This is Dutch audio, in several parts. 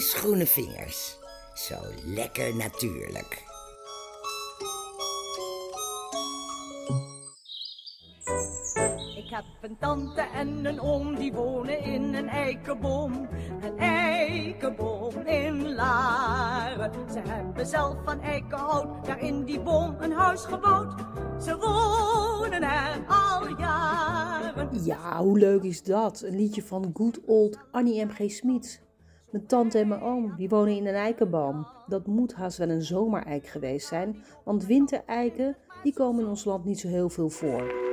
is Groene Vingers. Zo lekker natuurlijk. Ik heb een tante en een oom die wonen in een eikenboom. Een eikenboom in Laren. Ze hebben zelf van eikenhout daar in die boom een huis gebouwd. Ze wonen er al jaren. Ja, hoe leuk is dat? Een liedje van good old Annie M.G. Smit. Mijn tante en mijn oom, die wonen in een eikenboom. Dat moet haast wel een zomereik geweest zijn, want wintereiken, die komen in ons land niet zo heel veel voor.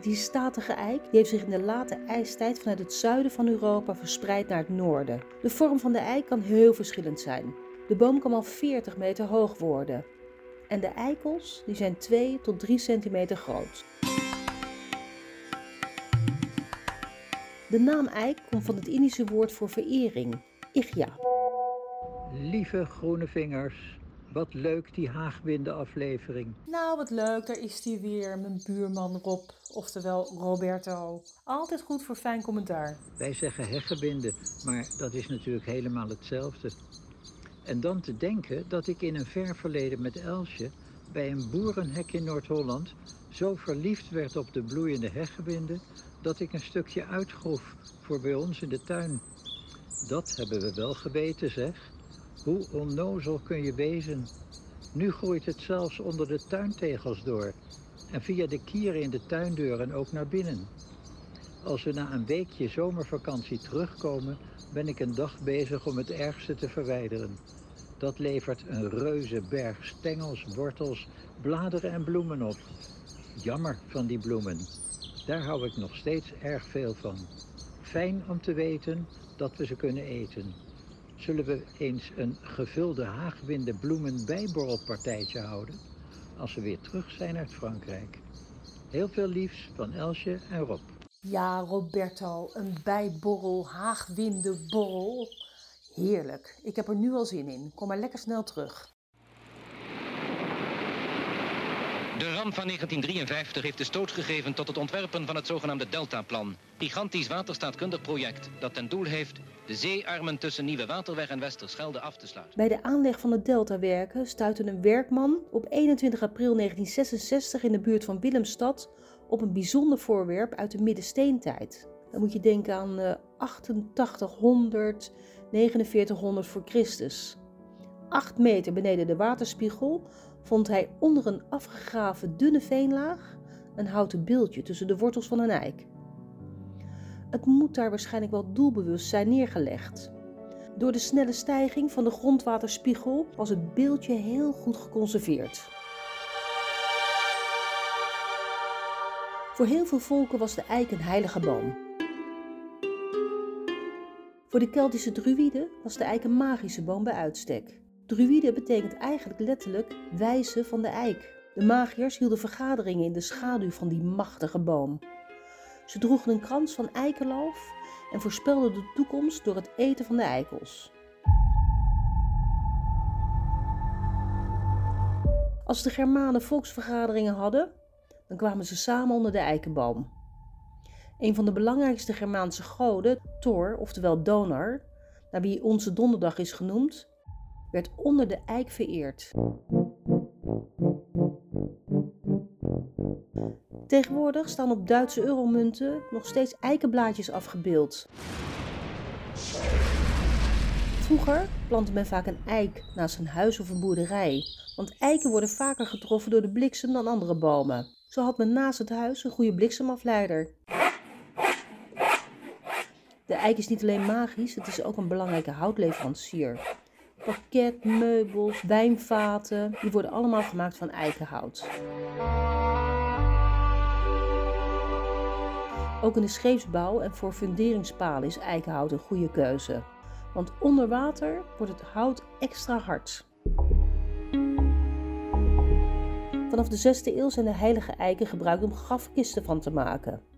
Die statige eik die heeft zich in de late ijstijd vanuit het zuiden van Europa verspreid naar het noorden. De vorm van de eik kan heel verschillend zijn. De boom kan al 40 meter hoog worden. En de eikels die zijn 2 tot 3 centimeter groot. De naam eik komt van het Indische woord voor verering, igya. Lieve groene vingers, wat leuk die Haagwinde-aflevering. Nou, wat leuk, daar is hij weer, mijn buurman Rob, oftewel Roberto. Altijd goed voor fijn commentaar. Wij zeggen heggebinde, maar dat is natuurlijk helemaal hetzelfde. En dan te denken dat ik in een ver verleden met Elsje bij een boerenhek in Noord-Holland zo verliefd werd op de bloeiende heggebinde dat ik een stukje uitgroef voor bij ons in de tuin. Dat hebben we wel geweten, zeg. Hoe onnozel kun je wezen? Nu groeit het zelfs onder de tuintegels door en via de kieren in de tuindeuren ook naar binnen. Als we na een weekje zomervakantie terugkomen, ben ik een dag bezig om het ergste te verwijderen. Dat levert een reuze berg stengels, wortels, bladeren en bloemen op. Jammer van die bloemen. Daar hou ik nog steeds erg veel van. Fijn om te weten dat we ze kunnen eten. Zullen we eens een gevulde haagwinde bloemen bijborrelpartijtje houden? Als we weer terug zijn uit Frankrijk. Heel veel liefs van Elsje en Rob. Ja, Roberto, een bijborrel, haagwindenborrel. Heerlijk. Ik heb er nu al zin in. Kom maar lekker snel terug. Ramp van 1953 heeft de stoot gegeven tot het ontwerpen van het zogenaamde Deltaplan. Gigantisch waterstaatkundig project dat ten doel heeft de zeearmen tussen Nieuwe Waterweg en Westerschelde af te sluiten. Bij de aanleg van de Deltawerken stuitte een werkman op 21 april 1966 in de buurt van Willemstad op een bijzonder voorwerp uit de middensteentijd. Dan moet je denken aan eh, 8800, 4900 voor Christus. 8 meter beneden de waterspiegel vond hij onder een afgegraven dunne veenlaag een houten beeldje tussen de wortels van een eik. Het moet daar waarschijnlijk wel doelbewust zijn neergelegd. Door de snelle stijging van de grondwaterspiegel was het beeldje heel goed geconserveerd. Voor heel veel volken was de eik een heilige boom. Voor de Keltische druïden was de eik een magische boom bij uitstek. Druïde betekent eigenlijk letterlijk wijze van de eik. De magiërs hielden vergaderingen in de schaduw van die machtige boom. Ze droegen een krans van eikenloof en voorspelden de toekomst door het eten van de eikels. Als de Germanen volksvergaderingen hadden, dan kwamen ze samen onder de eikenboom. Een van de belangrijkste Germaanse goden, Thor, oftewel Donar, naar wie onze donderdag is genoemd, werd onder de eik vereerd. Tegenwoordig staan op Duitse euromunten nog steeds eikenblaadjes afgebeeld. Vroeger plantte men vaak een eik naast een huis of een boerderij, want eiken worden vaker getroffen door de bliksem dan andere bomen. Zo had men naast het huis een goede bliksemafleider. De eik is niet alleen magisch, het is ook een belangrijke houtleverancier. Pakket, meubels, wijnvaten, die worden allemaal gemaakt van eikenhout. Ook in de scheepsbouw en voor funderingspalen is eikenhout een goede keuze. Want onder water wordt het hout extra hard. Vanaf de 6e eeuw zijn de heilige eiken gebruikt om grafkisten van te maken.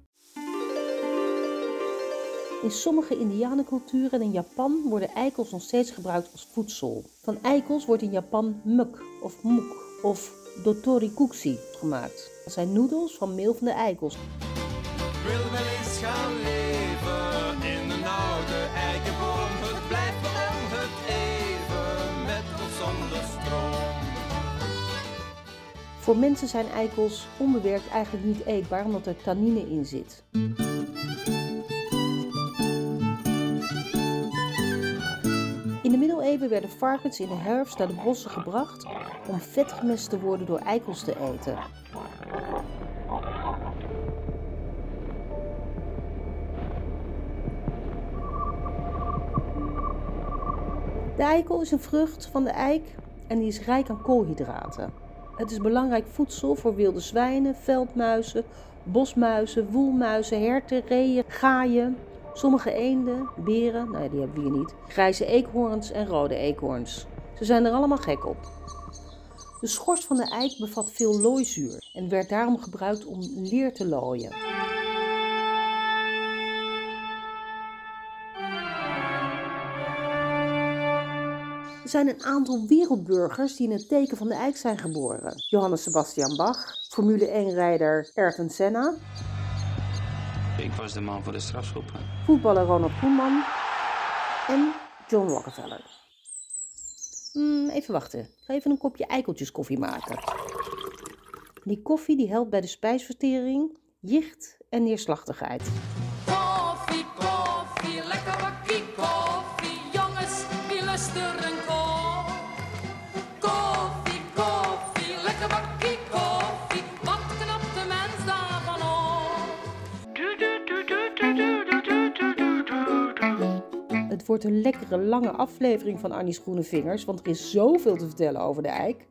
In sommige indianenculturen en in Japan worden eikels nog steeds gebruikt als voedsel. Van eikels wordt in Japan muk of moek of dotorikutsi gemaakt. Dat zijn noedels van meel van de eikels. Wil wel eens gaan leven in een oude eikenboom. Het blijft om het even met ons zonder stroom. Voor mensen zijn eikels onbewerkt eigenlijk niet eetbaar omdat er tannine in zit. Middeleeuwen werden varkens in de herfst naar de bossen gebracht om vetgemest te worden door eikels te eten. De eikel is een vrucht van de eik en die is rijk aan koolhydraten. Het is belangrijk voedsel voor wilde zwijnen, veldmuizen, bosmuizen, woelmuizen, herten, reeën, gaaien, sommige eenden, beren, nou ja, die hebben we hier niet, grijze eekhoorns en rode eekhoorns. Ze zijn er allemaal gek op. De schors van de eik bevat veel looizuur en werd daarom gebruikt om leer te looien. Er zijn een aantal wereldburgers die in het teken van de eik zijn geboren. Johannes Sebastian Bach, Formule 1-rijder Ayrton Senna, was de man voor de strafschoppen. voetballer Ronald Koeman en John Rockefeller. Hmm, even wachten. Ik ga even een kopje eikeltjes koffie maken. Die koffie die helpt bij de spijsvertering, jicht en neerslachtigheid. Wordt een lekkere lange aflevering van Annie's Groene Vingers, want er is zoveel te vertellen over de eik.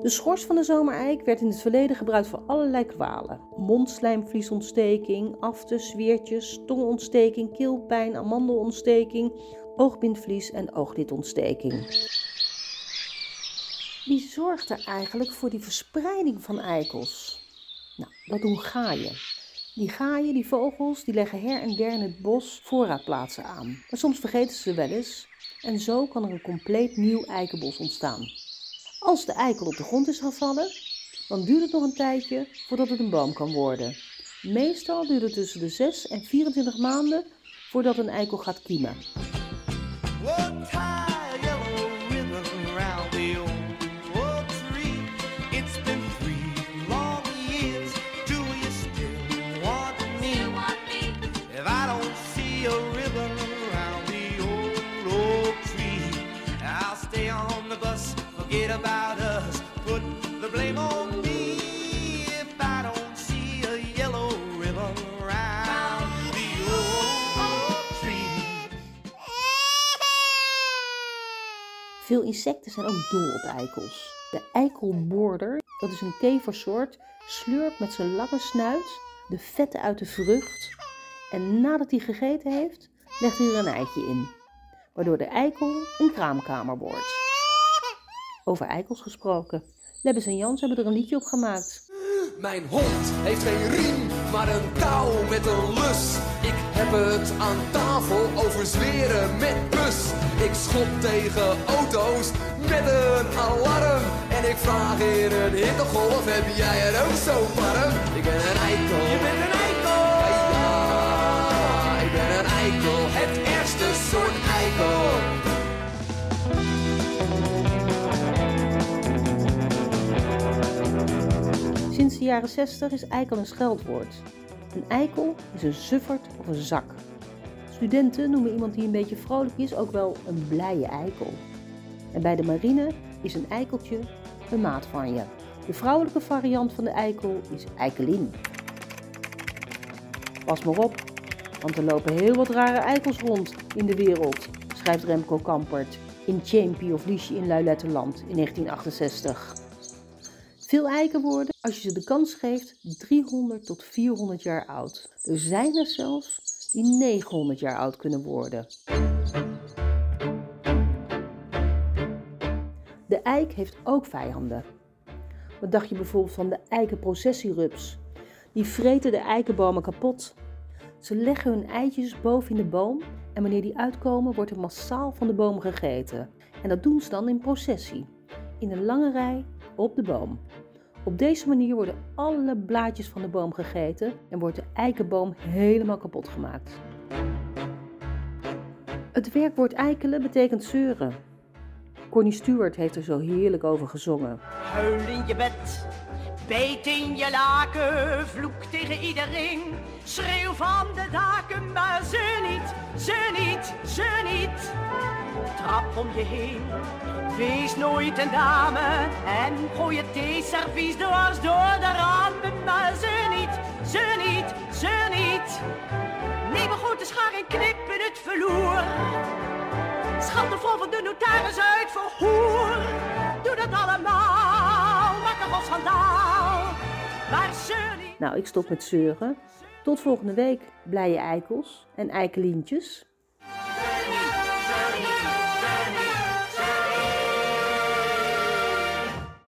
De schors van de zomereik werd in het verleden gebruikt voor allerlei kwalen. Mondslijmvliesontsteking, aftes, weertjes, tongontsteking, keelpijn, amandelontsteking, oogbindvlies en ooglidоntsteking. Wie zorgt er eigenlijk voor die verspreiding van eikels? Nou, dat doen gaaien. Die gaaien, die vogels, die leggen her en der in het bos voorraadplaatsen aan. Maar soms vergeten ze wel eens en zo kan er een compleet nieuw eikenbos ontstaan. Als de eikel op de grond is gevallen, dan duurt het nog een tijdje voordat het een boom kan worden. Meestal duurt het tussen de 6 en 24 maanden voordat een eikel gaat kiemen. Insecten zijn ook dol op eikels. De eikelboorder, dat is een keversoort, slurpt met zijn lange snuit de vetten uit de vrucht en nadat hij gegeten heeft, legt hij er een eitje in, waardoor de eikel een kraamkamer wordt. Over eikels gesproken. Lebbes en Jans hebben er een liedje op gemaakt. Mijn hond heeft geen riem, maar een touw met een lus. Heb het aan tafel over zweren met bus. Ik schop tegen auto's met een alarm. En ik vraag in een hittegolf, heb jij het ook zo warm? Ik ben een eikel. Je bent een eikel. Ja, ja, ik ben een eikel. Het ergste soort eikel. Sinds de jaren 60 is eikel een scheldwoord. Een eikel is een sufferd zak. Studenten noemen iemand die een beetje vrolijk is ook wel een blije eikel. En bij de marine is een eikeltje een maat van je. De vrouwelijke variant van de eikel is eikelin. Pas maar op, want er lopen heel wat rare eikels rond in de wereld, schrijft Remco Kampert in Champy of Liesje in Luiletterland in 1968. Veel eiken worden, als je ze de kans geeft, 300 tot 400 jaar oud. Er zijn er zelfs die 900 jaar oud kunnen worden. De eik heeft ook vijanden. Wat dacht je bijvoorbeeld van de eikenprocessierups? Die vreten de eikenbomen kapot. Ze leggen hun eitjes boven in de boom en wanneer die uitkomen wordt er massaal van de boom gegeten. En dat doen ze dan in processie, in een lange rij op de boom. Op deze manier worden alle blaadjes van de boom gegeten en wordt de eikenboom helemaal kapot gemaakt. Het werkwoord eikelen betekent zeuren. Connie Stewart heeft er zo heerlijk over gezongen. Huil in je bed, beet in je laken, vloek tegen iedereen. Schreeuw van de daken, maar ze niet, ze niet, ze niet. Trap om je heen, wees nooit een dame. En gooi het theeservies dwars door de ramen, maar ze niet, ze niet, ze niet. Neem een grote schaar en knip in het verloer. Schat de vol van de notaris uit voor hoer. Doe dat allemaal, Nou, ik stop met zeuren. Tot volgende week, blije eikels en eikelientjes.